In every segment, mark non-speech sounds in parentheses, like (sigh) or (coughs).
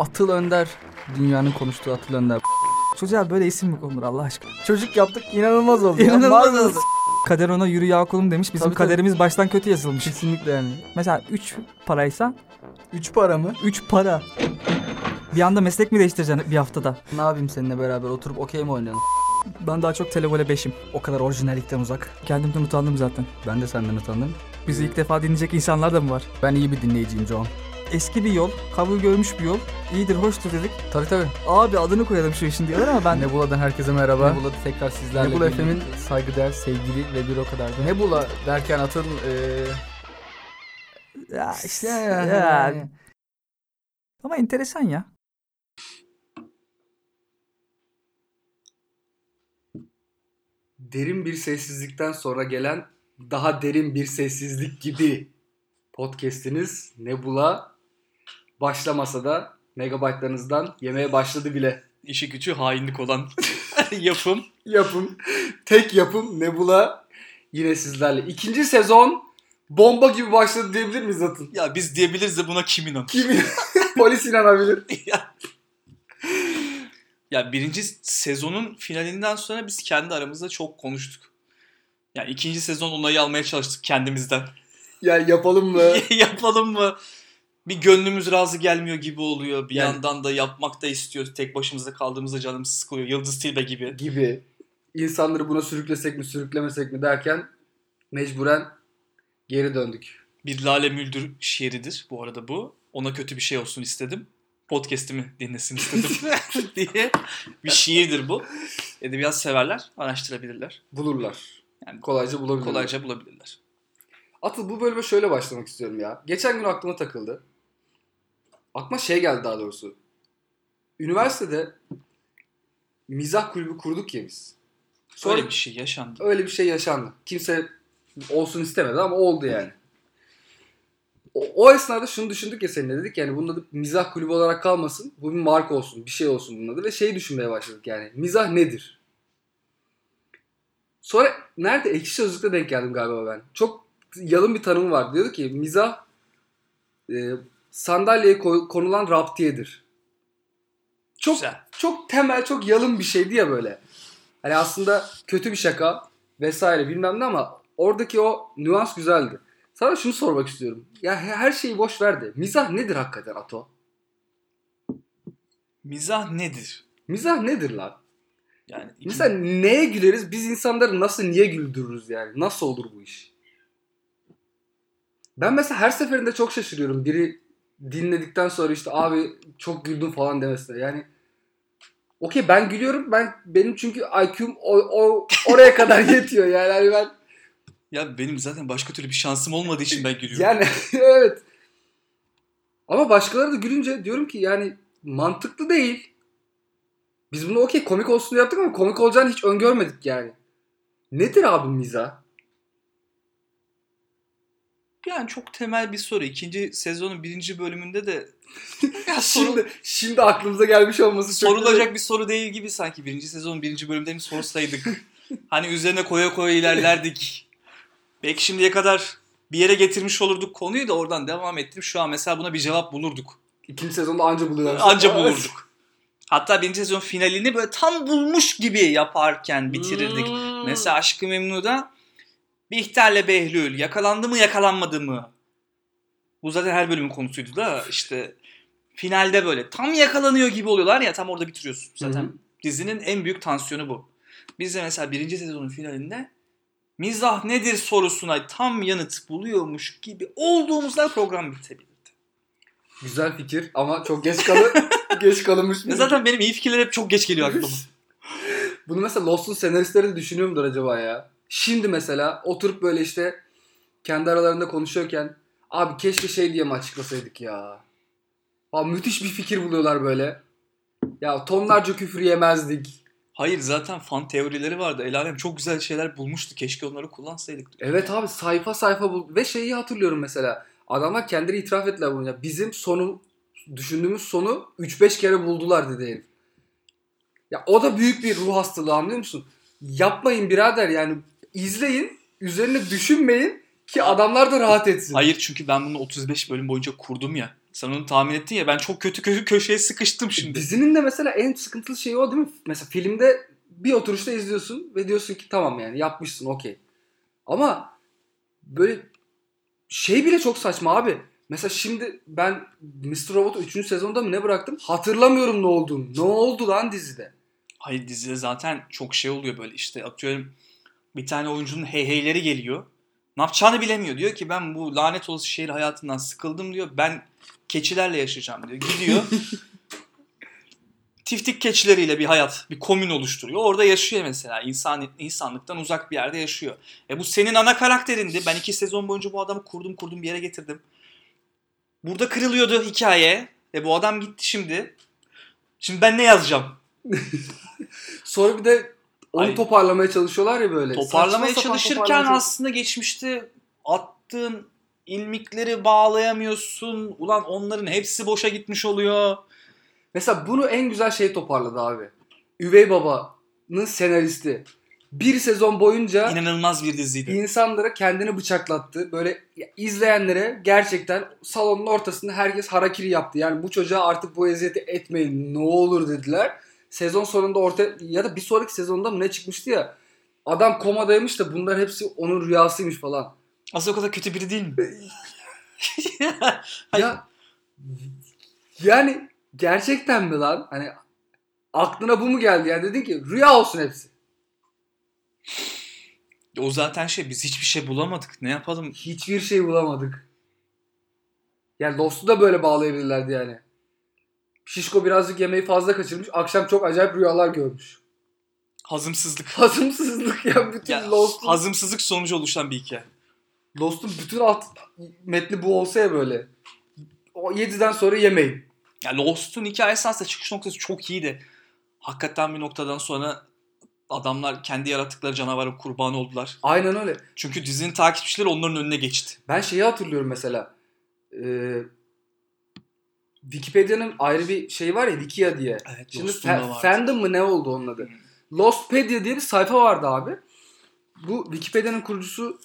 Atıl Önder. Dünyanın konuştuğu Atıl Önder. Çocuğa böyle isim mi konulur Allah aşkına? Çocuk yaptık inanılmaz oldu. İnanılmaz oldu. Kader ona yürü ya kulum demiş. Bizim Tabii, tabii. kaderimiz baştan kötü yazılmış. Kesinlikle yani. Mesela 3 paraysa Üç para mı? 3 para. Bir anda meslek mi değiştireceksin bir haftada? Ne yapayım seninle beraber oturup okey mi oynayalım? Ben daha çok televole 5'im. O kadar orijinallikten uzak. Kendimden utandım zaten. Ben de senden utandım. Bizi ilk defa dinleyecek insanlar da mı var? Ben iyi bir dinleyiciyim John. Eski bir yol, kabul görmüş bir yol. İyidir, hoştur dedik. Tabii tabii. Abi adını koyalım şu işin diyorlar ama ben... Nebula'dan herkese merhaba. Nebula tekrar sizlerle Nebula. FM'in saygıdeğer, sevgili ve bir o kadar da. Nebula derken atın eee Ya işte Ya, ya. yani. Ama enteresan ya. derin bir sessizlikten sonra gelen daha derin bir sessizlik gibi podcast'iniz Nebula başlamasa da megabaytlarınızdan yemeye başladı bile. işi gücü hainlik olan (laughs) yapım. Yapım, tek yapım Nebula yine sizlerle. İkinci sezon bomba gibi başladı diyebilir miyiz Atın? Ya biz diyebiliriz de buna kim inanır? Kim (laughs) polis inanabilir? (laughs) Ya birinci sezonun finalinden sonra biz kendi aramızda çok konuştuk. Yani ikinci sezon onayı almaya çalıştık kendimizden. Ya yapalım mı? Yapalım mı? Bir gönlümüz razı gelmiyor gibi oluyor. Bir Yani- yandan da yapmak da istiyoruz. Tek başımıza kaldığımızda canımız sıkılıyor. Yıldız Tilbe gibi. gibi insanları buna sürüklesek mi sürüklemesek mi derken mecburen geri döndük. Bir Lale Müldür şiiridir bu arada bu. Ona kötü bir şey olsun istedim. Podcast'imi dinlesin istedim (laughs) (laughs) diye bir şiirdir bu. Edebiyat severler araştırabilirler. Bulurlar. Yani Kolayca bulabilirler. Kolayca bulabilirler. Atıl bu bölüme şöyle başlamak istiyorum ya. Geçen gün aklıma takıldı. Aklıma şey geldi daha doğrusu. Üniversitede mizah kulübü kurduk ya biz. Sonra Öyle bir şey yaşandı. öyle bir şey yaşandı. Kimse olsun istemedi ama oldu yani. O, o esnada şunu düşündük ya seninle dedik yani bunun adı mizah kulübü olarak kalmasın. Bu bir marka olsun, bir şey olsun bunun adı ve şeyi düşünmeye başladık yani. Mizah nedir? Sonra nerede ekşi sözlükte denk geldim galiba ben. Çok yalın bir tanımı var. Diyordu ki mizah e, sandalyeye koy- konulan raptiyedir. Çok Güzel. çok temel, çok yalın bir şeydi ya böyle. Hani aslında kötü bir şaka vesaire bilmem ne ama oradaki o nüans güzeldi. Sana şunu sormak istiyorum. Ya he- her şeyi boş ver de. Mizah nedir hakikaten Ato? Mizah nedir? Mizah nedir lan? Yani iki- Mesela neye güleriz? Biz insanları nasıl niye güldürürüz yani? Nasıl olur bu iş? Ben mesela her seferinde çok şaşırıyorum. Biri dinledikten sonra işte abi çok güldüm falan demesine. Yani okey ben gülüyorum. Ben benim çünkü IQ'm o, o oraya kadar (laughs) yetiyor yani. Hani ben ya benim zaten başka türlü bir şansım olmadığı için ben gülüyorum. yani (laughs) evet. Ama başkaları da gülünce diyorum ki yani mantıklı değil. Biz bunu okey komik olsun diye yaptık ama komik olacağını hiç öngörmedik yani. Nedir abi mizah? Yani çok temel bir soru. İkinci sezonun birinci bölümünde de (laughs) ya soru, Şimdi şimdi aklımıza gelmiş olması çok sorulacak bir soru değil gibi sanki. Birinci sezonun birinci bölümde mi sorsaydık? hani üzerine koya koya ilerlerdik. Belki şimdiye kadar bir yere getirmiş olurduk konuyu da oradan devam ettirip şu an mesela buna bir cevap bulurduk. İkinci sezonda anca buluyorlar. Anca bulurduk. Hatta birinci sezon finalini böyle tam bulmuş gibi yaparken bitirirdik. Hmm. Mesela Aşkı Memnu'da Bihter'le Behlül yakalandı mı yakalanmadı mı? Bu zaten her bölümün konusuydu da işte finalde böyle tam yakalanıyor gibi oluyorlar ya tam orada bitiriyorsun. Zaten Hı hı. dizinin en büyük tansiyonu bu. Biz de mesela birinci sezonun finalinde mizah nedir sorusuna tam yanıt buluyormuş gibi olduğumuzda program bitebilirdi. Güzel fikir ama çok geç kalı (laughs) geç kalınmış. bir zaten benim iyi fikirler hep çok geç geliyor aklıma. Bunu mesela Lost'un senaristleri de düşünüyor mudur acaba ya? Şimdi mesela oturup böyle işte kendi aralarında konuşuyorken abi keşke şey diye mi açıklasaydık ya? Abi müthiş bir fikir buluyorlar böyle. Ya tonlarca küfür yemezdik. Hayır zaten fan teorileri vardı. El alem çok güzel şeyler bulmuştu. Keşke onları kullansaydık. Evet abi sayfa sayfa bul ve şeyi hatırlıyorum mesela. Adamlar kendileri itiraf ettiler bunu ya. Bizim sonu düşündüğümüz sonu 3-5 kere buldular dedi herif. Ya o da büyük bir ruh hastalığı anlıyor musun? Yapmayın birader yani izleyin, üzerine düşünmeyin ki adamlar da rahat etsin. Hayır çünkü ben bunu 35 bölüm boyunca kurdum ya. Sen onu tahmin ettin ya ben çok kötü kötü köşeye sıkıştım şimdi. Dizinin de mesela en sıkıntılı şeyi o değil mi? Mesela filmde bir oturuşta izliyorsun ve diyorsun ki tamam yani yapmışsın okey. Ama böyle şey bile çok saçma abi. Mesela şimdi ben Mr. Robot'u 3. sezonda mı ne bıraktım? Hatırlamıyorum ne olduğunu. Ne oldu lan dizide? Hayır dizide zaten çok şey oluyor böyle işte atıyorum bir tane oyuncunun heyheyleri geliyor. Ne yapacağını bilemiyor. Diyor ki ben bu lanet olası şehir hayatından sıkıldım diyor. Ben keçilerle yaşayacağım diyor. Gidiyor. (laughs) tiftik keçileriyle bir hayat, bir komün oluşturuyor. Orada yaşıyor mesela. İnsan, insanlıktan uzak bir yerde yaşıyor. E bu senin ana karakterindi. Ben iki sezon boyunca bu adamı kurdum kurdum bir yere getirdim. Burada kırılıyordu hikaye. E bu adam gitti şimdi. Şimdi ben ne yazacağım? (laughs) Sonra bir de onu Ay. toparlamaya çalışıyorlar ya böyle. Toparlamaya Saçma çalışırken toparlamaya aslında geçmişte attığın ilmikleri bağlayamıyorsun. Ulan onların hepsi boşa gitmiş oluyor. Mesela bunu en güzel şey toparladı abi. Üvey Baba'nın senaristi. Bir sezon boyunca İnanılmaz bir diziydi. insanlara kendini bıçaklattı. Böyle izleyenlere gerçekten salonun ortasında herkes harakiri yaptı. Yani bu çocuğa artık bu eziyeti etmeyin ne olur dediler. Sezon sonunda orta ya da bir sonraki sezonda mı ne çıkmıştı ya. Adam komadaymış da bunlar hepsi onun rüyasıymış falan. Aslında o kadar kötü biri değil mi? Hayır. Ya yani gerçekten mi lan? Hani aklına bu mu geldi? Yani dedin ki rüya olsun hepsi. o zaten şey biz hiçbir şey bulamadık. Ne yapalım? Hiçbir şey bulamadık. Yani Lost'u da böyle bağlayabilirlerdi yani. Şişko birazcık yemeği fazla kaçırmış. Akşam çok acayip rüyalar görmüş. Hazımsızlık. (laughs) Hazımsızlık ya bütün Ya, Lost'un, hazımsızlık sonucu oluşan bir hikaye. Lost'un bütün alt metni bu olsa ya böyle. O 7'den sonra yemeyin. Ya Lost'un hikayesi aslında çıkış noktası çok iyiydi. Hakikaten bir noktadan sonra adamlar kendi yarattıkları canavarın kurbanı oldular. Aynen öyle. Çünkü dizinin takipçileri onların önüne geçti. Ben şeyi hatırlıyorum mesela. Ee, Wikipedia'nın ayrı bir şey var ya Wikia diye. Evet, Şimdi fa- fandom mı ne oldu onun adı? Lostpedia diye bir sayfa vardı abi. Bu Wikipedia'nın kurucusu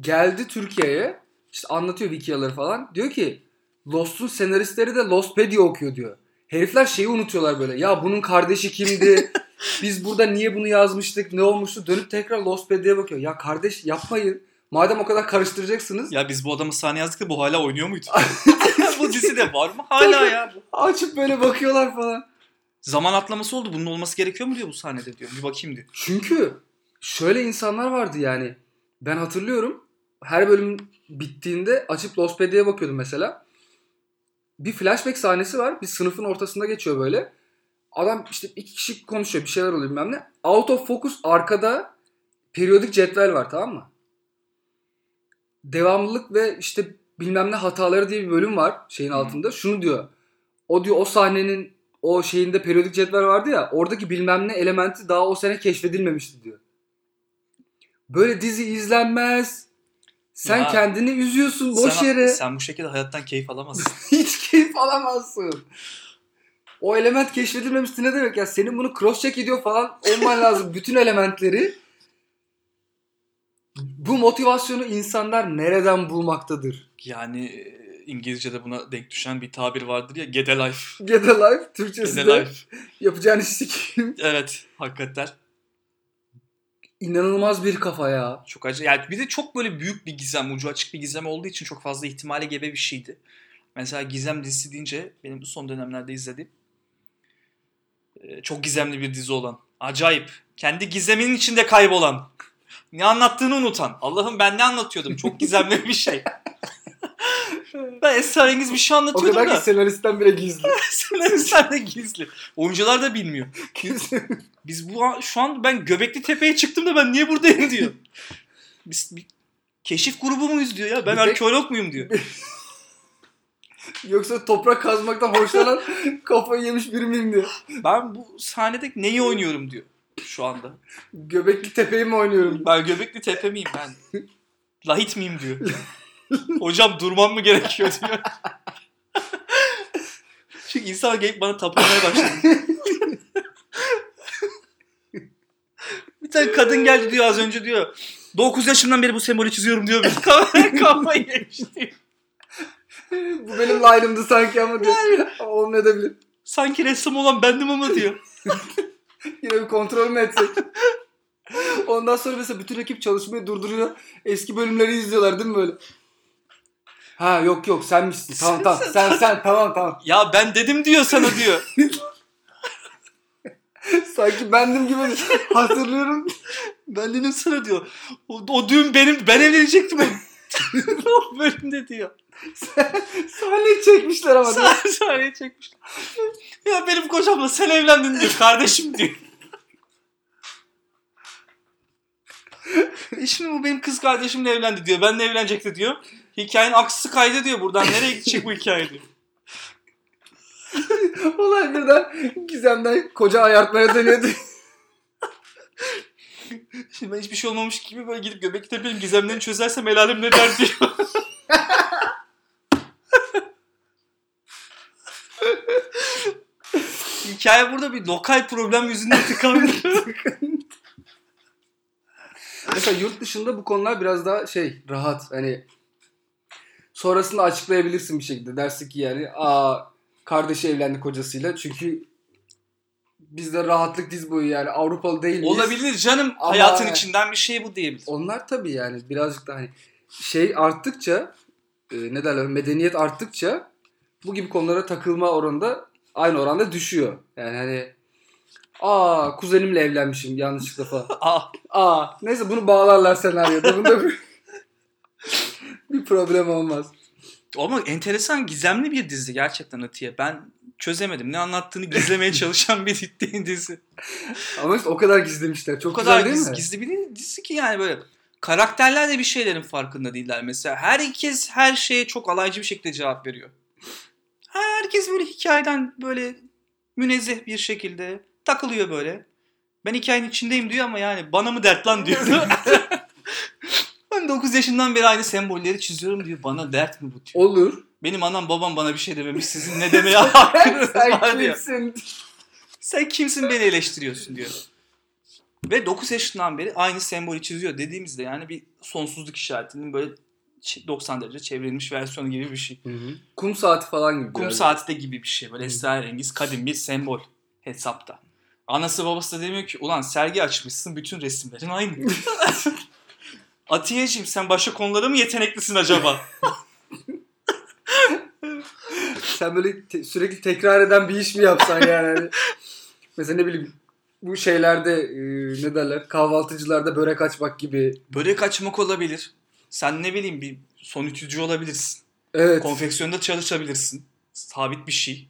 geldi Türkiye'ye. İşte anlatıyor Wiki'yaları falan. Diyor ki Lost'un senaristleri de Lostpedia okuyor diyor. Herifler şeyi unutuyorlar böyle. Ya bunun kardeşi kimdi? (laughs) Biz burada niye bunu yazmıştık? Ne olmuştu? Dönüp tekrar Lostpedia'ya bakıyor. Ya kardeş yapmayın. Madem o kadar karıştıracaksınız Ya biz bu adamı sahne yazdık da bu hala oynuyor muydu? (laughs) bu dizide var mı? Hala ya. açıp böyle bakıyorlar falan. Zaman atlaması oldu. Bunun olması gerekiyor mu diyor bu sahnede diyor. Bir bakayım diyor. Çünkü şöyle insanlar vardı yani. Ben hatırlıyorum. Her bölüm bittiğinde açıp Lostpedia'ya bakıyordum mesela. Bir flashback sahnesi var. Bir sınıfın ortasında geçiyor böyle. Adam işte iki kişi konuşuyor. Bir şeyler oluyor bilmem ne. Out of focus arkada periyodik cetvel var tamam mı? Devamlılık ve işte bilmem ne hataları diye bir bölüm var şeyin altında. Şunu diyor. O diyor o sahnenin o şeyinde periyodik cetvel vardı ya oradaki bilmem ne elementi daha o sene keşfedilmemişti diyor. Böyle dizi izlenmez. Sen Ya, kendini üzüyorsun boş sen, yere. Sen bu şekilde hayattan keyif alamazsın. (laughs) Hiç keyif alamazsın. O element keşfedilmemişti ne demek ya? Senin bunu cross check ediyor falan olman lazım. (laughs) Bütün elementleri. Bu motivasyonu insanlar nereden bulmaktadır? Yani İngilizce'de buna denk düşen bir tabir vardır ya. Get a life. Get a life. Türkçesi Get a life. yapacağın işi sikeyim. Evet hakikaten. İnanılmaz bir kafa ya. Çok acı. Yani bir de çok böyle büyük bir gizem, ucu açık bir gizem olduğu için çok fazla ihtimale gebe bir şeydi. Mesela Gizem dizisi deyince benim bu son dönemlerde izlediğim çok gizemli bir dizi olan. Acayip. Kendi gizeminin içinde kaybolan. Ne anlattığını unutan. Allah'ım ben ne anlatıyordum? Çok gizemli bir şey. (laughs) ben esrarengiz bir şey O anlatıyordum kadar da. ki senaristten bile gizli. (laughs) Senaristler de gizli. Oyuncular da bilmiyor. (laughs) Biz bu an- şu an ben Göbekli Tepe'ye çıktım da ben niye buradayım diyor. Biz bir keşif grubu muyuz diyor ya. Ben Bir tek- arkeolog muyum diyor. (laughs) Yoksa toprak kazmaktan hoşlanan kafayı yemiş biri miyim diyor. Ben bu sahnede neyi oynuyorum diyor şu anda. Göbekli tepeyi mi oynuyorum? Ben Göbekli Tepe miyim ben? Lahit miyim diyor. Hocam durmam mı gerekiyor diyor. Çünkü insan gelip bana tapınmaya başladı. bir tane kadın geldi diyor az önce diyor. 9 yaşımdan beri bu sembolü çiziyorum diyor. Kafayı yemiş diyor. Bu benim line'ımdı sanki ama diyor. Ama olmayabilir. Sanki ressam olan bendim ama diyor. (laughs) Yine bir kontrol mü etsek? Ondan sonra mesela bütün ekip çalışmayı durduruyor. Eski bölümleri izliyorlar değil mi böyle? Ha yok yok senmişsin. Tamam tamam. Sen sen tamam tamam. Ya ben dedim diyor sana diyor. (laughs) Sanki bendim gibi hatırlıyorum. Ben dedim sana diyor. O, o düğün benim ben evlenecektim (laughs) o. bölümde diyor. Sahneyi çekmişler ama. değil mi? Sah sahneye çekmişler. Ya benim kocamla sen evlendin diyor. Kardeşim diyor. Şimdi bu benim kız kardeşimle evlendi diyor. Benle evlenecekti diyor. Hikayenin aksi kaydı diyor. Buradan nereye gidecek bu hikaye diyor. (laughs) Olay birden Gizem'den koca ayartmaya dönüyordu. Şimdi ben hiçbir şey olmamış gibi böyle gidip Göbekli benim gizemlerini çözersem el alem ne der diyor. (laughs) Hikaye burada bir lokal problem yüzünden tıkandı. Mesela yurt dışında bu konular biraz daha şey rahat. Hani sonrasında açıklayabilirsin bir şekilde. Dersin ki yani aa kardeşi evlendi kocasıyla. Çünkü bizde rahatlık diz boyu yani Avrupalı değil miyiz? Olabilir canım. Ama- Hayatın içinden bir şey bu diyebilir. Onlar tabii yani birazcık da hani şey arttıkça e, ne derler medeniyet arttıkça bu gibi konulara takılma oranında aynı oranda düşüyor. Yani hani aa kuzenimle evlenmişim yanlışlıkla falan. (laughs) Aa, Aa neyse bunu bağlarlar senaryoda. Bunda bir, (laughs) (laughs) bir problem olmaz. ama enteresan gizemli bir dizi gerçekten Atiye. Ben çözemedim. Ne anlattığını gizlemeye (laughs) çalışan bir (laughs) dizi. Ama işte o kadar gizlemişler. Çok O kadar güzel değil giz- mi? gizli bir dizi ki yani böyle. Karakterler de bir şeylerin farkında değiller mesela. Herkes her şeye çok alaycı bir şekilde cevap veriyor. Herkes böyle hikayeden böyle münezzeh bir şekilde takılıyor böyle. Ben hikayenin içindeyim diyor ama yani bana mı dert lan diyor. Ben 9 yaşından beri aynı sembolleri çiziyorum diyor. Bana dert mi bu diyor. Olur. Benim anam babam bana bir şey dememiş. Sizin ne (laughs) demeye hakkınız Sen var diyor. kimsin? Sen kimsin beni eleştiriyorsun diyor. Ve 9 yaşından beri aynı sembolü çiziyor dediğimizde yani bir sonsuzluk işaretinin böyle ç- 90 derece çevrilmiş versiyonu gibi bir şey. Kum saati falan gibi. Kum biraz. saati de gibi bir şey. Böyle esrarengiz kadim bir sembol hesapta. Anası babası da demiyor ki ulan sergi açmışsın bütün resimlerin aynı. (laughs) Atiyeciğim sen başka konulara mı yeteneklisin acaba? Sen böyle te- sürekli tekrar eden bir iş mi yapsan yani? Mesela ne bileyim bu şeylerde e, ne derler kahvaltıcılarda börek açmak gibi. Börek açmak olabilir. Sen ne bileyim bir son ütücü olabilirsin. Evet. Konfeksiyonda çalışabilirsin. Sabit bir şey.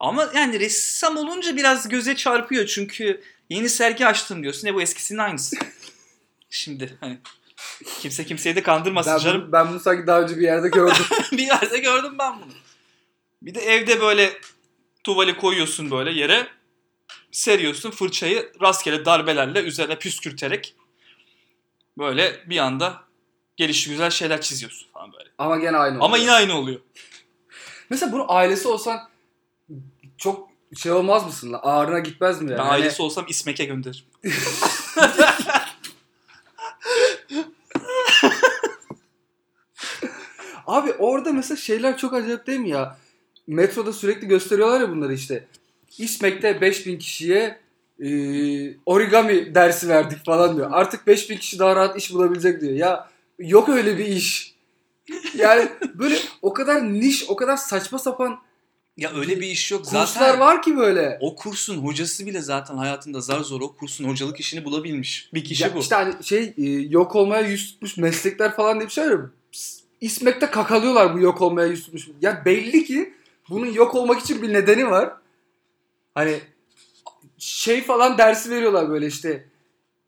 Ama yani ressam olunca biraz göze çarpıyor çünkü yeni sergi açtım diyorsun. Ne bu eskisinin aynısı. Şimdi hani kimse kimseyi de kandırmasın ben, canım. bunu, ben bunu sanki daha önce bir yerde gördüm. (laughs) bir yerde gördüm ben bunu. Bir de evde böyle tuvali koyuyorsun böyle yere. Seriyorsun fırçayı rastgele darbelerle üzerine püskürterek böyle bir anda gelişi güzel şeyler çiziyorsun falan böyle. Ama gene aynı Ama oluyor. yine aynı oluyor. Mesela bunun ailesi olsan çok şey olmaz mısın? Ağrına gitmez mi yani? Ben Hani- ailesi olsam İsmek'e gönderirim. (laughs) Abi orada mesela şeyler çok acayip değil mi ya? Metroda sürekli gösteriyorlar ya bunları işte. İSMEK'te 5000 kişiye e, origami dersi verdik falan diyor. Artık 5000 kişi daha rahat iş bulabilecek diyor. Ya yok öyle bir iş. Yani böyle o kadar niş, o kadar saçma sapan Ya öyle bir iş yok. kurslar Zaten var ki böyle. o kursun hocası bile zaten hayatında zar zor o kursun hocalık işini bulabilmiş. Bir kişi Ya bu. işte hani şey e, yok olmaya yüz tutmuş meslekler falan diye bir şey var. İSMEK'te kakalıyorlar bu yok olmaya yüz tutmuş. Ya belli ki bunun yok olmak için bir nedeni var. Hani şey falan dersi veriyorlar böyle işte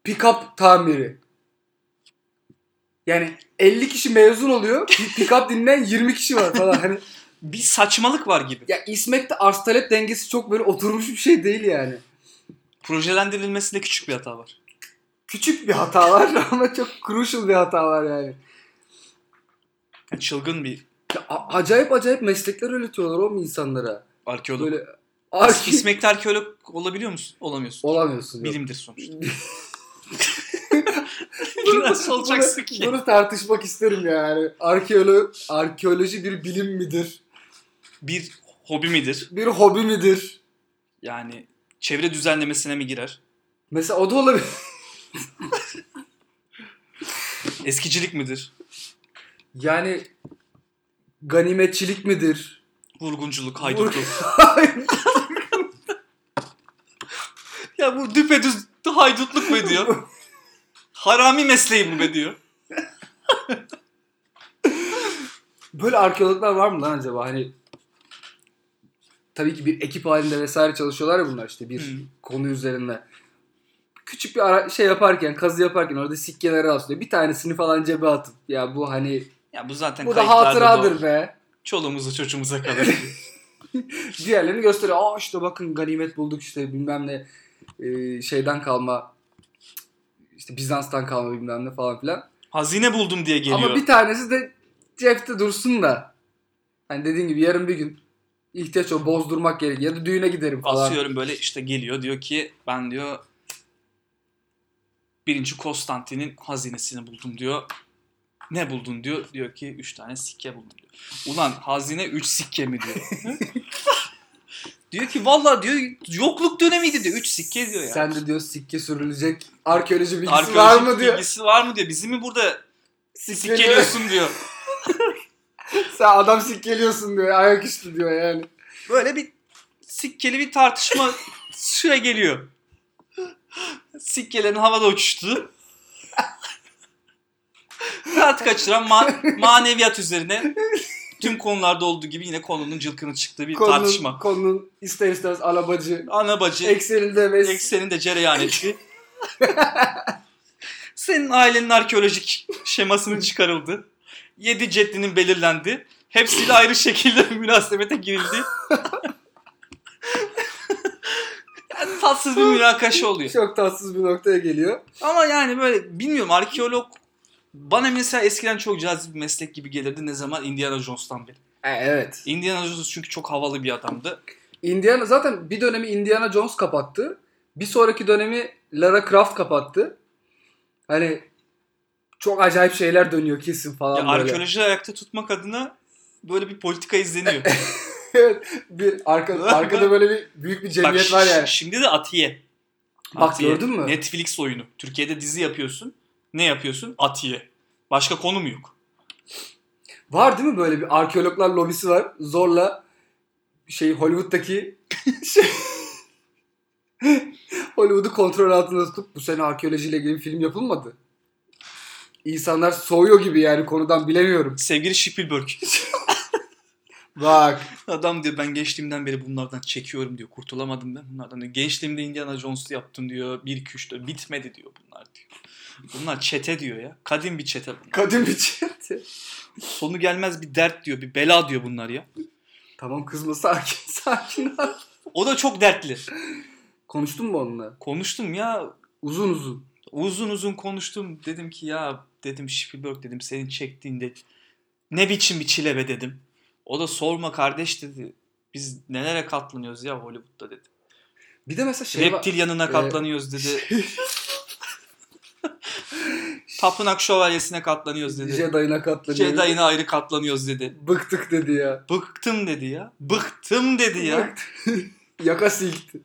pick-up tamiri. Yani 50 kişi mezun oluyor. Pick-up dinleyen 20 kişi var falan. Hani (laughs) Bir saçmalık var gibi. ya İSMEK'te arz talep dengesi çok böyle oturmuş bir şey değil yani. Projelendirilmesinde küçük bir hata var. Küçük bir hata var (laughs) ama çok crucial bir hata var yani. Çılgın bir Ya, a- acayip acayip meslekler öğretiyorlar oğlum insanlara. arkeolog. Böyle arki... İsmek'te arkeolog olabiliyor musun? Olamıyorsun. Olamıyorsun. yok. Bilimdir sonuçta. (laughs) (laughs) Nasıl olacaksın bunu, ki? Bunu tartışmak isterim yani. Arkeolo arkeoloji bir bilim midir? Bir hobi midir? Bir hobi midir? Yani çevre düzenlemesine mi girer? Mesela o da olabilir. Eskicilik midir? Yani ganimetçilik midir? Vurgunculuk, haydutluk. (laughs) ya bu düpedüz haydutluk mu diyor? Harami mesleği bu be diyor. Böyle arkeologlar var mı lan acaba? Hani tabii ki bir ekip halinde vesaire çalışıyorlar ya bunlar işte bir Hı. konu üzerinde. Küçük bir ara- şey yaparken, kazı yaparken orada sikkeleri rastlıyor. Bir tanesini falan cebe atıp ya bu hani Ya bu zaten bu da hatıradır doğru. be. Çoluğumuza çocuğumuza (laughs) kalır. Diğerlerini gösteriyor. Aa işte bakın ganimet bulduk işte bilmem ne e, şeyden kalma işte Bizans'tan kalma bilmem ne falan filan. Hazine buldum diye geliyor. Ama bir tanesi de cepte dursun da. Hani dediğin gibi yarın bir gün ihtiyaç o bozdurmak gerekiyor ya da düğüne giderim falan. Asıyorum böyle işte geliyor diyor ki ben diyor birinci Konstantin'in hazinesini buldum diyor. Ne buldun diyor. Diyor ki 3 tane sikke buldum diyor. Ulan hazine 3 sikke mi diyor. (laughs) diyor ki vallahi diyor yokluk dönemiydi diyor. 3 sikke diyor ya. Sen de diyor sikke sürülecek arkeoloji bilgisi Arkeolojik var mı diyor. bilgisi var mı diyor. Bizi mi burada Sikkeliyor. sikkeliyorsun diyor. (laughs) Sen adam sikkeliyorsun diyor. Ayaküstü diyor yani. Böyle bir sikkeli bir tartışma (laughs) süre geliyor. Sikkelerin havada uçuştu. Saat kaçıran ma- maneviyat üzerine tüm konularda olduğu gibi yine konunun cılkını çıktığı bir Konunun, tartışma. konunun ister istemez alabacı. Ana bacı Ekseninde ve eksenin de cereyan (laughs) etti. Senin ailenin arkeolojik şemasının çıkarıldı. Yedi ceddinin belirlendi. Hepsiyle ayrı şekilde (laughs) münasebete girildi. yani tatsız bir münakaşa oluyor. çok tatsız bir noktaya geliyor. Ama yani böyle bilmiyorum arkeolog bana mesela eskiden çok cazip bir meslek gibi gelirdi ne zaman Indiana Jones'tan beri. E, evet. Indiana Jones çünkü çok havalı bir adamdı. Indiana zaten bir dönemi Indiana Jones kapattı. Bir sonraki dönemi Lara Croft kapattı. Hani çok acayip şeyler dönüyor kesin falan Ya böyle. arkeoloji ayakta tutmak adına böyle bir politika izleniyor. (laughs) evet. Bir arka, (laughs) arkada böyle bir büyük bir cemiyet Bak var yani. şimdi de Atiye. Bak Atiye. gördün mü? Netflix oyunu. Türkiye'de dizi yapıyorsun. Ne yapıyorsun? Atiye. Başka konu mu yok? Var değil mi böyle bir arkeologlar lobisi var. Zorla şey Hollywood'daki (laughs) şey Hollywood'u kontrol altında tutup bu sene arkeolojiyle ilgili bir film yapılmadı. İnsanlar soğuyor gibi yani konudan bilemiyorum. Sevgili Spielberg. (laughs) Bak Adam diyor ben gençliğimden beri bunlardan çekiyorum diyor. Kurtulamadım ben bunlardan diyor. Gençliğimde Indiana Jones'u yaptım diyor. 1 2 3 4 bitmedi diyor bunlar diyor. Bunlar çete diyor ya. Kadim bir çete bunlar. kadın bir çete. Sonu gelmez bir dert diyor. Bir bela diyor bunlar ya. Tamam kızma sakin (laughs) sakin ol. O da çok dertli. Konuştun mu onunla? Konuştum ya. Uzun uzun. Uzun uzun konuştum. Dedim ki ya dedim Spielberg dedim senin çektiğinde ne biçim bir çile be dedim. O da sorma kardeş dedi. Biz nelere katlanıyoruz ya Hollywood'da dedi. Bir de mesela şey. Reptil yanına Ee, katlanıyoruz dedi. (laughs) Tapınak şövalyesine katlanıyoruz dedi. Jedi'ına katlanıyor. Jedi'ına ayrı katlanıyoruz dedi. Bıktık dedi ya. Bıktım dedi ya. Bıktım dedi ya. (laughs) Yaka silkti.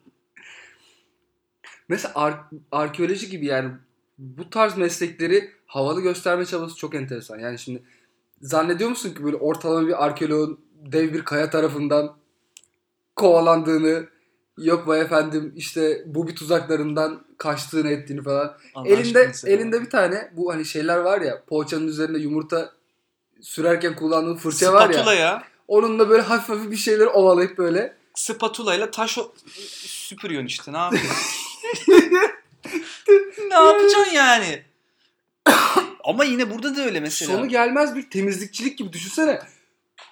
Mesela ar- arkeoloji gibi yani bu tarz meslekleri havalı gösterme çabası çok enteresan. Yani şimdi zannediyor musun ki böyle ortalama bir arkeoloğun dev bir kaya tarafından kovalandığını yok be efendim işte bu bir tuzaklarından kaçtığını ettiğini falan. Allah elinde elinde bir tane bu hani şeyler var ya poğaçanın üzerinde yumurta sürerken kullandığın fırça var Spatula ya. ya. Onunla böyle hafif hafif bir şeyleri ovalayıp böyle Spatula ile taş o- süpürüyorsun işte. Ne yapıyorsun? (laughs) ne yapacaksın yani? (coughs) Ama yine burada da öyle mesela. Sonu gelmez bir temizlikçilik gibi düşünsene.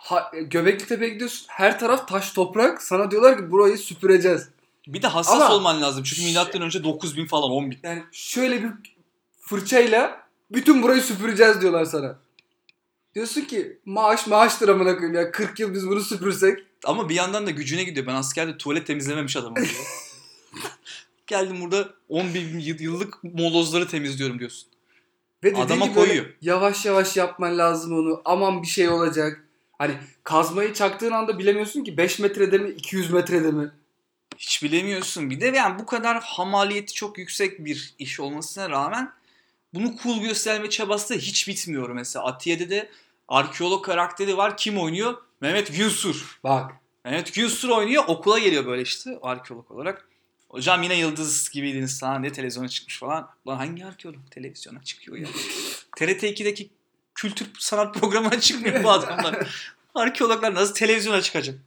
Ha, Göbekli Tepe'ye gidiyorsun. Her taraf taş toprak. Sana diyorlar ki burayı süpüreceğiz. Bir de hassas Ama- olman lazım. Çünkü milattan önce 9000 falan 10000. Yani şöyle bir fırçayla bütün burayı süpüreceğiz diyorlar sana. Diyorsun ki maaş maaştır amına koyayım ya. 40 yıl biz bunu süpürsek. Ama bir yandan da gücüne gidiyor. Ben askerde tuvalet temizlememiş adamım. (laughs) Geldim burada 10 bin yıl- yıllık molozları temizliyorum diyorsun. Ve Adama koyuyor. Yavaş yavaş yapman lazım onu. Aman bir şey olacak. Hani kazmayı çaktığın anda bilemiyorsun ki 5 metrede mi 200 metrede mi? Hiç bilemiyorsun. Bir de yani bu kadar hamaliyeti çok yüksek bir iş olmasına rağmen bunu cool gösterme çabası da hiç bitmiyor mesela. Atiye'de de arkeolog karakteri var. Kim oynuyor? Mehmet Günsur. Bak. Mehmet Günsur oynuyor. Okula geliyor böyle işte arkeolog olarak. Hocam yine yıldız gibiydiniz sana diye televizyona çıkmış falan. Lan hangi arkeolog televizyona çıkıyor ya? (laughs) TRT 2'deki kültür sanat (laughs) programına çıkmıyor bu adamlar. Arkeologlar nasıl televizyona çıkacak?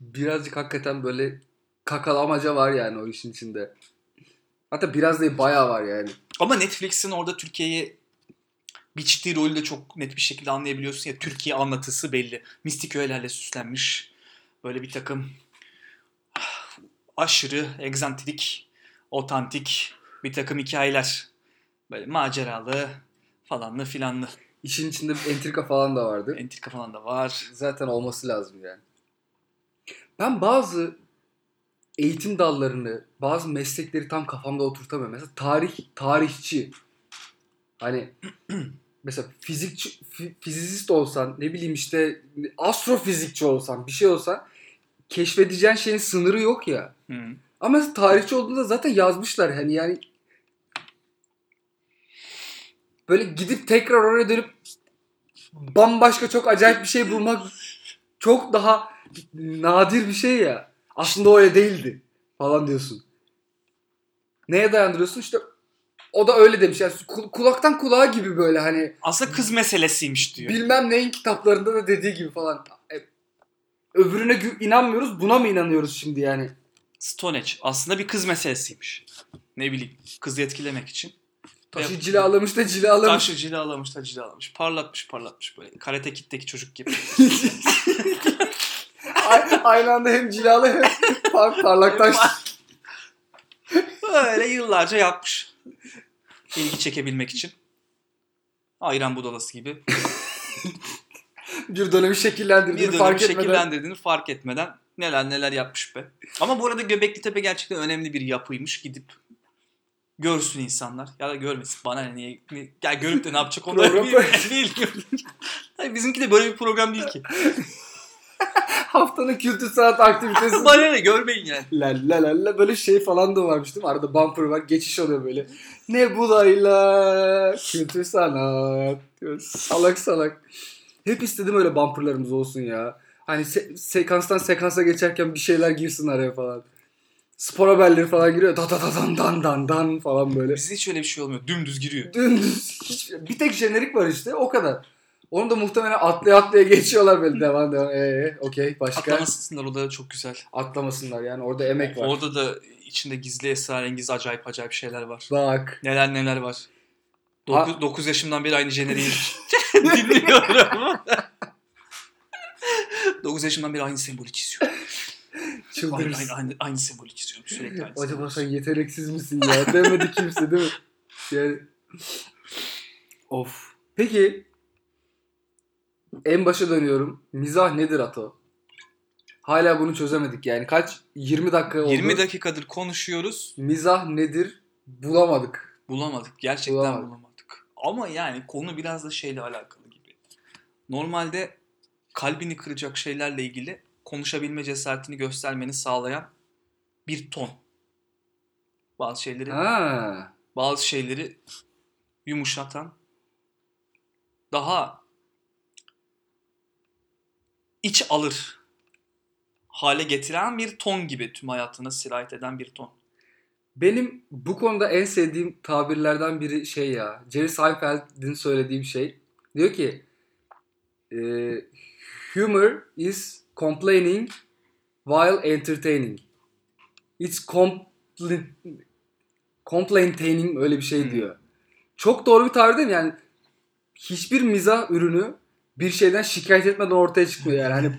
Birazcık hakikaten böyle kakalamaca var yani o işin içinde. Hatta biraz değil bayağı var yani. Ama Netflix'in orada Türkiye'ye biçtiği rolü de çok net bir şekilde anlayabiliyorsun ya. Türkiye anlatısı belli. Mistik öğelerle süslenmiş. Böyle bir takım aşırı egzantrik, otantik bir takım hikayeler. Böyle maceralı falanlı filanlı. İşin içinde bir entrika falan da vardı. Entrika falan da var. Zaten olması lazım yani. Ben bazı eğitim dallarını, bazı meslekleri tam kafamda oturtamıyorum. Mesela tarih, tarihçi. Hani (clears throat) mesela fizikçi, fi- fizist olsan, ne bileyim işte astrofizikçi olsan, bir şey olsan keşfedeceğin şeyin sınırı yok ya. Hı. Ama tarihçi olduğunda zaten yazmışlar hani yani böyle gidip tekrar oraya dönüp bambaşka çok acayip bir şey bulmak çok daha nadir bir şey ya. Aslında öyle değildi falan diyorsun. Neye dayandırıyorsun? İşte o da öyle demiş. Yani ku- kulaktan kulağa gibi böyle hani Aslında kız meselesiymiş diyor. bilmem neyin kitaplarında da dediği gibi falan. E, Öbürüne inanmıyoruz buna mı inanıyoruz şimdi yani? Stone Age aslında bir kız meselesiymiş. Ne bileyim kızı etkilemek için. Taşı cilalamış da cilalamış. Taşı cilalamış da cilalamış. Parlatmış parlatmış böyle. Karate Kid'deki çocuk gibi. (laughs) Aynı anda hem cilalı hem par parlak taş. Böyle yıllarca yapmış. İlgi çekebilmek için. Ayran budalası gibi. bir dönemi şekillendirdiğini Bir dönemi fark etmeden. şekillendirdiğini fark etmeden neler neler yapmış be. Ama bu arada Göbekli Tepe gerçekten önemli bir yapıymış. Gidip görsün insanlar. Ya da görmesin. Bana ne, niye? ne- Ya görüp de ne yapacak onlar bil- bilmiyorum. Hayır, bizimki de böyle bir program değil ki. (laughs) Haftanın kültür sanat aktivitesi. (laughs) Bana ne görmeyin yani. la la la la böyle şey falan da varmış değil mi? Arada bumper var. Geçiş oluyor böyle. Ne bulayla kültür sanat. Salak salak. Hep istedim öyle bumperlarımız olsun ya. Hani se- sekanstan sekansa geçerken bir şeyler girsin araya falan. Spor haberleri falan giriyor. Da da da dan dan dan dan falan böyle. Bizde hiç öyle bir şey olmuyor. Dümdüz giriyor. Dümdüz. Hiç, bir tek jenerik var işte o kadar. Onu da muhtemelen atlaya atlaya geçiyorlar böyle devam devam. Ee, okey başka. Atlamasınlar o da çok güzel. Atlamasınlar yani orada emek var. Orada da içinde gizli esrarengiz acayip acayip şeyler var. Bak. Neler neler var. Ha- 9, yaşımdan beri aynı jeneriği (laughs) dinliyorum. (laughs) 9 yaşımdan beri aynı sembolü çiziyorum. Çıldırırsın. aynı, aynı, aynı sembolü çiziyorum sürekli aynı Acaba sembolü sen yeteneksiz misin ya? Demedi kimse değil mi? Yani... Of. Peki. En başa dönüyorum. Mizah nedir Ato? Hala bunu çözemedik yani. Kaç? 20 dakika oldu. 20 dakikadır konuşuyoruz. Mizah nedir? Bulamadık. Bulamadık. Gerçekten Bulamadık. bulamadık. Ama yani konu biraz da şeyle alakalı gibi. Normalde kalbini kıracak şeylerle ilgili konuşabilme cesaretini göstermeni sağlayan bir ton. Bazı şeyleri Ha. bazı şeyleri yumuşatan, daha iç alır hale getiren bir ton gibi tüm hayatına sirayet eden bir ton. Benim bu konuda en sevdiğim tabirlerden biri şey ya. Jerry Seinfeld'in söylediği bir şey. Diyor ki e, humor is complaining while entertaining. It's compl- complaining öyle bir şey Hmm. diyor. Çok doğru bir tabir değil mi? Yani hiçbir mizah ürünü bir şeyden şikayet etmeden ortaya çıkmıyor yani. Hani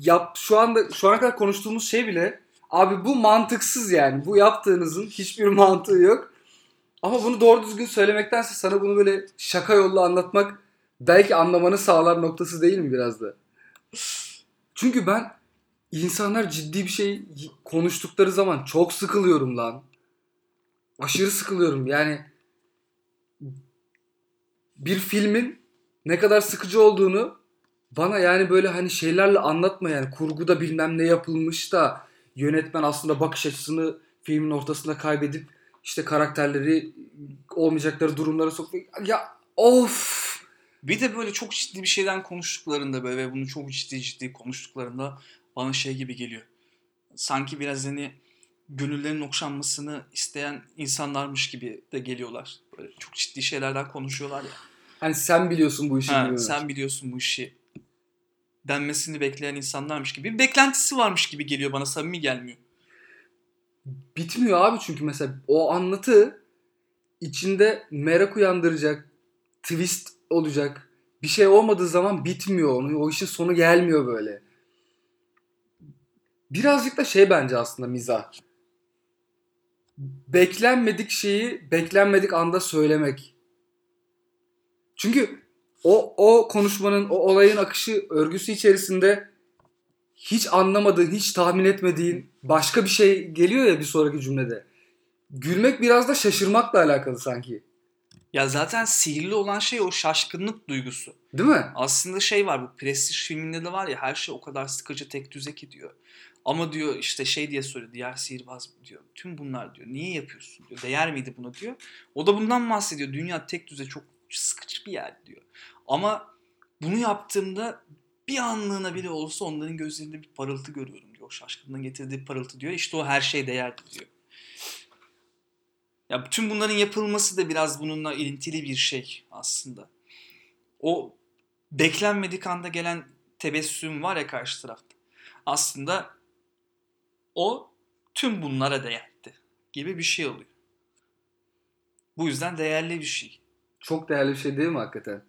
yap şu anda şu ana kadar konuştuğumuz şey bile Abi bu mantıksız yani. Bu yaptığınızın hiçbir mantığı yok. Ama bunu doğru düzgün söylemektense sana bunu böyle şaka yolla anlatmak belki anlamanı sağlar noktası değil mi biraz da? Çünkü ben insanlar ciddi bir şey konuştukları zaman çok sıkılıyorum lan. Aşırı sıkılıyorum. Yani bir filmin ne kadar sıkıcı olduğunu bana yani böyle hani şeylerle anlatma yani kurguda bilmem ne yapılmış da yönetmen aslında bakış açısını filmin ortasında kaybedip işte karakterleri olmayacakları durumlara sokmak. Ya of! Bir de böyle çok ciddi bir şeyden konuştuklarında böyle ve bunu çok ciddi ciddi konuştuklarında bana şey gibi geliyor. Sanki biraz hani gönüllerinin okşanmasını isteyen insanlarmış gibi de geliyorlar. Böyle çok ciddi şeylerden konuşuyorlar ya. Hani sen biliyorsun bu işi. Ha, sen biliyorsun bu işi denmesini bekleyen insanlarmış gibi. Bir beklentisi varmış gibi geliyor bana samimi gelmiyor. Bitmiyor abi çünkü mesela o anlatı içinde merak uyandıracak, twist olacak. Bir şey olmadığı zaman bitmiyor onu. O işin sonu gelmiyor böyle. Birazcık da şey bence aslında mizah. Beklenmedik şeyi beklenmedik anda söylemek. Çünkü o o konuşmanın, o olayın akışı örgüsü içerisinde hiç anlamadığın, hiç tahmin etmediğin başka bir şey geliyor ya bir sonraki cümlede. Gülmek biraz da şaşırmakla alakalı sanki. Ya zaten sihirli olan şey o şaşkınlık duygusu. Değil mi? Aslında şey var bu Prestige filminde de var ya her şey o kadar sıkıcı tek düze ki diyor. Ama diyor işte şey diye soruyor diğer sihirbaz diyor. Tüm bunlar diyor niye yapıyorsun diyor. Değer miydi buna diyor. O da bundan bahsediyor. Dünya tek düze çok sıkıcı bir yer diyor. Ama bunu yaptığımda bir anlığına bile olsa onların gözlerinde bir parıltı görüyorum diyor. O şaşkınlığın getirdiği parıltı diyor. İşte o her şey değerli diyor. Ya tüm bunların yapılması da biraz bununla ilintili bir şey aslında. O beklenmedik anda gelen tebessüm var ya karşı tarafta. Aslında o tüm bunlara değerli gibi bir şey oluyor. Bu yüzden değerli bir şey. Çok değerli bir şey değil mi hakikaten?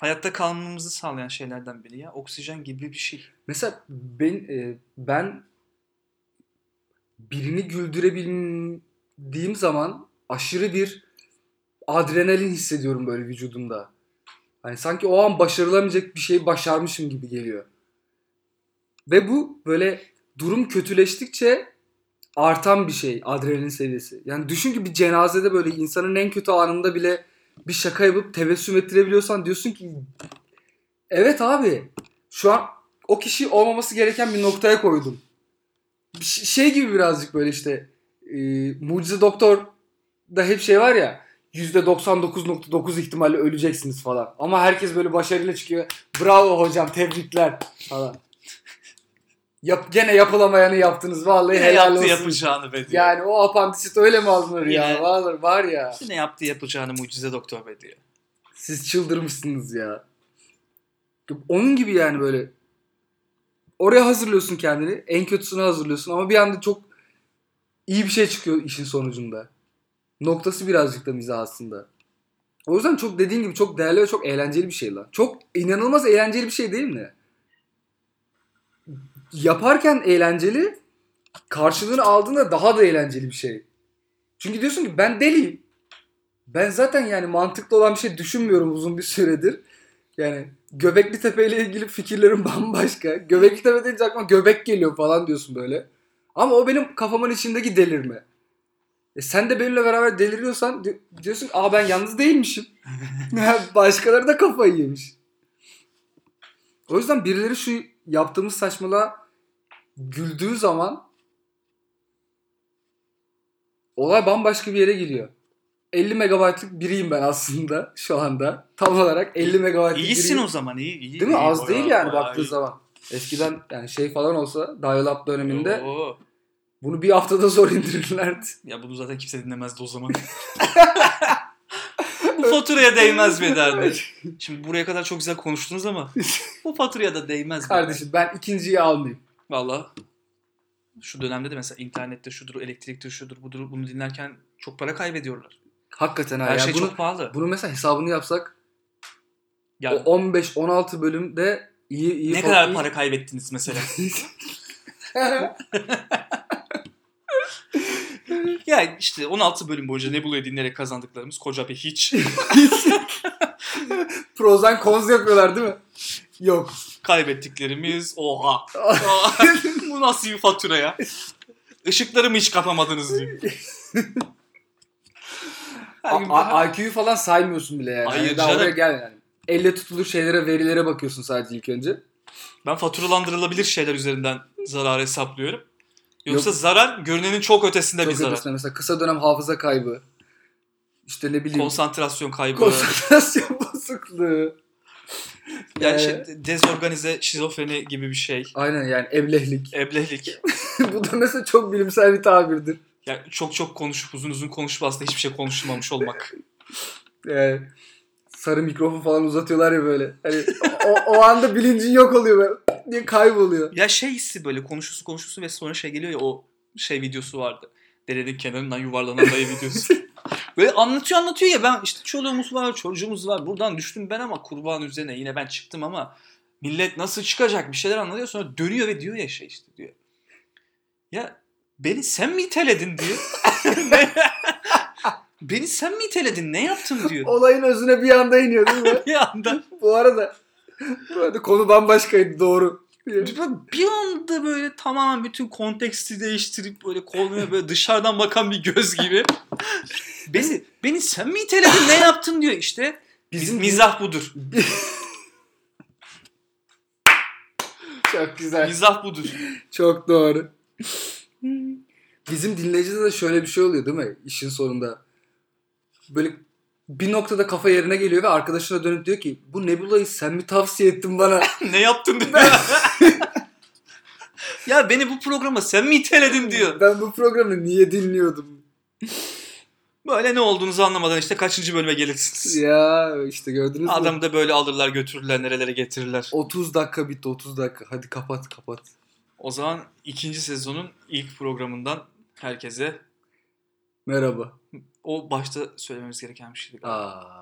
Hayatta kalmamızı sağlayan şeylerden biri ya. Oksijen gibi bir şey. Mesela ben e, ben birini güldürebildiğim zaman aşırı bir adrenalin hissediyorum böyle vücudumda. Hani sanki o an başarılamayacak bir şey başarmışım gibi geliyor. Ve bu böyle durum kötüleştikçe artan bir şey adrenalin seviyesi. Yani düşün ki bir cenazede böyle insanın en kötü anında bile bir şaka yapıp tebessüm ettirebiliyorsan diyorsun ki evet abi şu an o kişi olmaması gereken bir noktaya koydum. Bir şey gibi birazcık böyle işte e, Mucize Doktor da hep şey var ya %99.9 ihtimalle öleceksiniz falan. Ama herkes böyle başarıyla çıkıyor. Bravo hocam tebrikler falan. (laughs) Yap, gene yapılamayanı yaptınız vallahi Yine helal yaptı olsun. yapacağını be diyor. Yani o apandisit öyle mi alınır ya? Yine- Vallahi var ya. Yine yaptı yapacağını mucize doktor be diyor. Siz çıldırmışsınız ya. Onun gibi yani böyle. Oraya hazırlıyorsun kendini. En kötüsünü hazırlıyorsun ama bir anda çok iyi bir şey çıkıyor işin sonucunda. Noktası birazcık da mizah aslında. O yüzden çok dediğin gibi çok değerli ve çok eğlenceli bir şey lan. Çok inanılmaz eğlenceli bir şey değil mi? Yaparken eğlenceli, karşılığını aldığında daha da eğlenceli bir şey. Çünkü diyorsun ki ben deliyim. Ben zaten yani mantıklı olan bir şey düşünmüyorum uzun bir süredir. Yani Göbekli Tepe ile ilgili fikirlerim (laughs) bambaşka. Göbekli Tepe deyince aklıma göbek geliyor falan diyorsun böyle. Ama o benim kafamın içindeki delirme. E sen de benimle beraber deliriyorsan di- diyorsun ki aa ben yalnız değilmişim. (laughs) Başkaları da kafayı yemiş. O yüzden birileri şu yaptığımız saçmalığa güldüğü zaman olay bambaşka bir yere geliyor. 50 megabaytlık biriyim ben aslında şu anda. Tam olarak 50 megabaytlık İyisin biriyim. o zaman iyi iyi. Değil mi? iyi. Az değil yani bayağı baktığı iyi. zaman. Eskiden yani şey falan olsa dial-up döneminde Oo. Bunu bir haftada zor indirirlerdi. Ya bunu zaten kimse dinlemezdi o zaman. (laughs) bu faturaya değmez mi derdi. Şimdi buraya kadar çok güzel konuştunuz ama (laughs) bu faturaya da değmez mi? Kardeşim ben ikinciyi almayayım. Valla şu dönemde de mesela internette şudur, elektrikte şudur, budur bunu dinlerken çok para kaybediyorlar. Hakikaten ha. Her ya. şey bunu, çok pahalı. bunu mesela hesabını yapsak Ya o 15-16 bölümde iyi iyi ne kadar iyi- para kaybettiniz mesela? (laughs) ya işte 16 bölüm boyunca Nebula'yı dinleyerek kazandıklarımız koca bir hiç. (laughs) Pros and cons yapıyorlar değil mi? Yok. Kaybettiklerimiz oha. (laughs) Bu nasıl bir fatura ya? Işıkları mı hiç kapamadınız A- IQ'yu falan saymıyorsun bile yani. Hayır daha canım. oraya gel yani. Elle tutulur şeylere, verilere bakıyorsun sadece ilk önce. ben faturalandırılabilir şeyler üzerinden zarar hesaplıyorum. Yoksa Yok. zarar görünenin çok ötesinde bir Çok zarar. ötesinde mesela kısa dönem hafıza kaybı. İşte ne bileyim. Konsantrasyon kaybı. konsantrasyon (laughs) bozukluğu. yani Ee, şey, dezorganize şizofreni gibi bir şey. Aynen yani eblehlik. Eblehlik. (laughs) Bu da mesela çok bilimsel bir tabirdir. Yani çok çok konuşup uzun uzun konuşup aslında hiçbir şey konuşulmamış olmak. Yani (laughs) sarı mikrofon falan uzatıyorlar ya böyle. Hani o, o anda bilincin yok oluyor böyle. Diye kayboluyor. Ya şey hissi böyle konuşursun konuşursun ve sonra şey geliyor ya o şey videosu vardı. Derenin kenarından yuvarlanan dayı videosu. (laughs) Böyle anlatıyor anlatıyor ya ben işte çoluğumuz var çocuğumuz var buradan düştüm ben ama kurban üzerine yine ben çıktım ama millet nasıl çıkacak bir şeyler anlatıyor sonra dönüyor ve diyor ya şey işte diyor. Ya beni sen mi iteledin diyor. (laughs) Beni sen mi iteledin ne yaptın diyor. Olayın özüne bir anda iniyor değil mi? (laughs) Bir anda bu arada (laughs) bu arada konu bambaşkaydı doğru. bir anda böyle tamamen bütün konteksti değiştirip böyle konuya böyle dışarıdan bakan bir göz gibi. (laughs) beni beni sen mi iteledin ne yaptın diyor işte. Bizim mizah budur. (laughs) çok güzel. Mizah budur. Çok doğru. Bizim dinleyicide de şöyle bir şey oluyor değil mi? İşin sonunda. Böyle bir noktada kafa yerine geliyor ve arkadaşına dönüp diyor ki bu Nebula'yı sen mi tavsiye ettin bana? (laughs) ne yaptın diyor. (laughs) ya beni bu programa sen mi iteledin diyor. Ben bu programı niye dinliyordum? Böyle ne olduğunuzu anlamadan işte kaçıncı bölüme gelirsiniz. Ya işte gördünüz mü? Adamı da böyle alırlar götürürler nerelere getirirler. 30 dakika bitti 30 dakika. Hadi kapat kapat. O zaman ikinci sezonun ilk programından herkese Merhaba. O başta söylememiz gereken bir şeydi. Aa.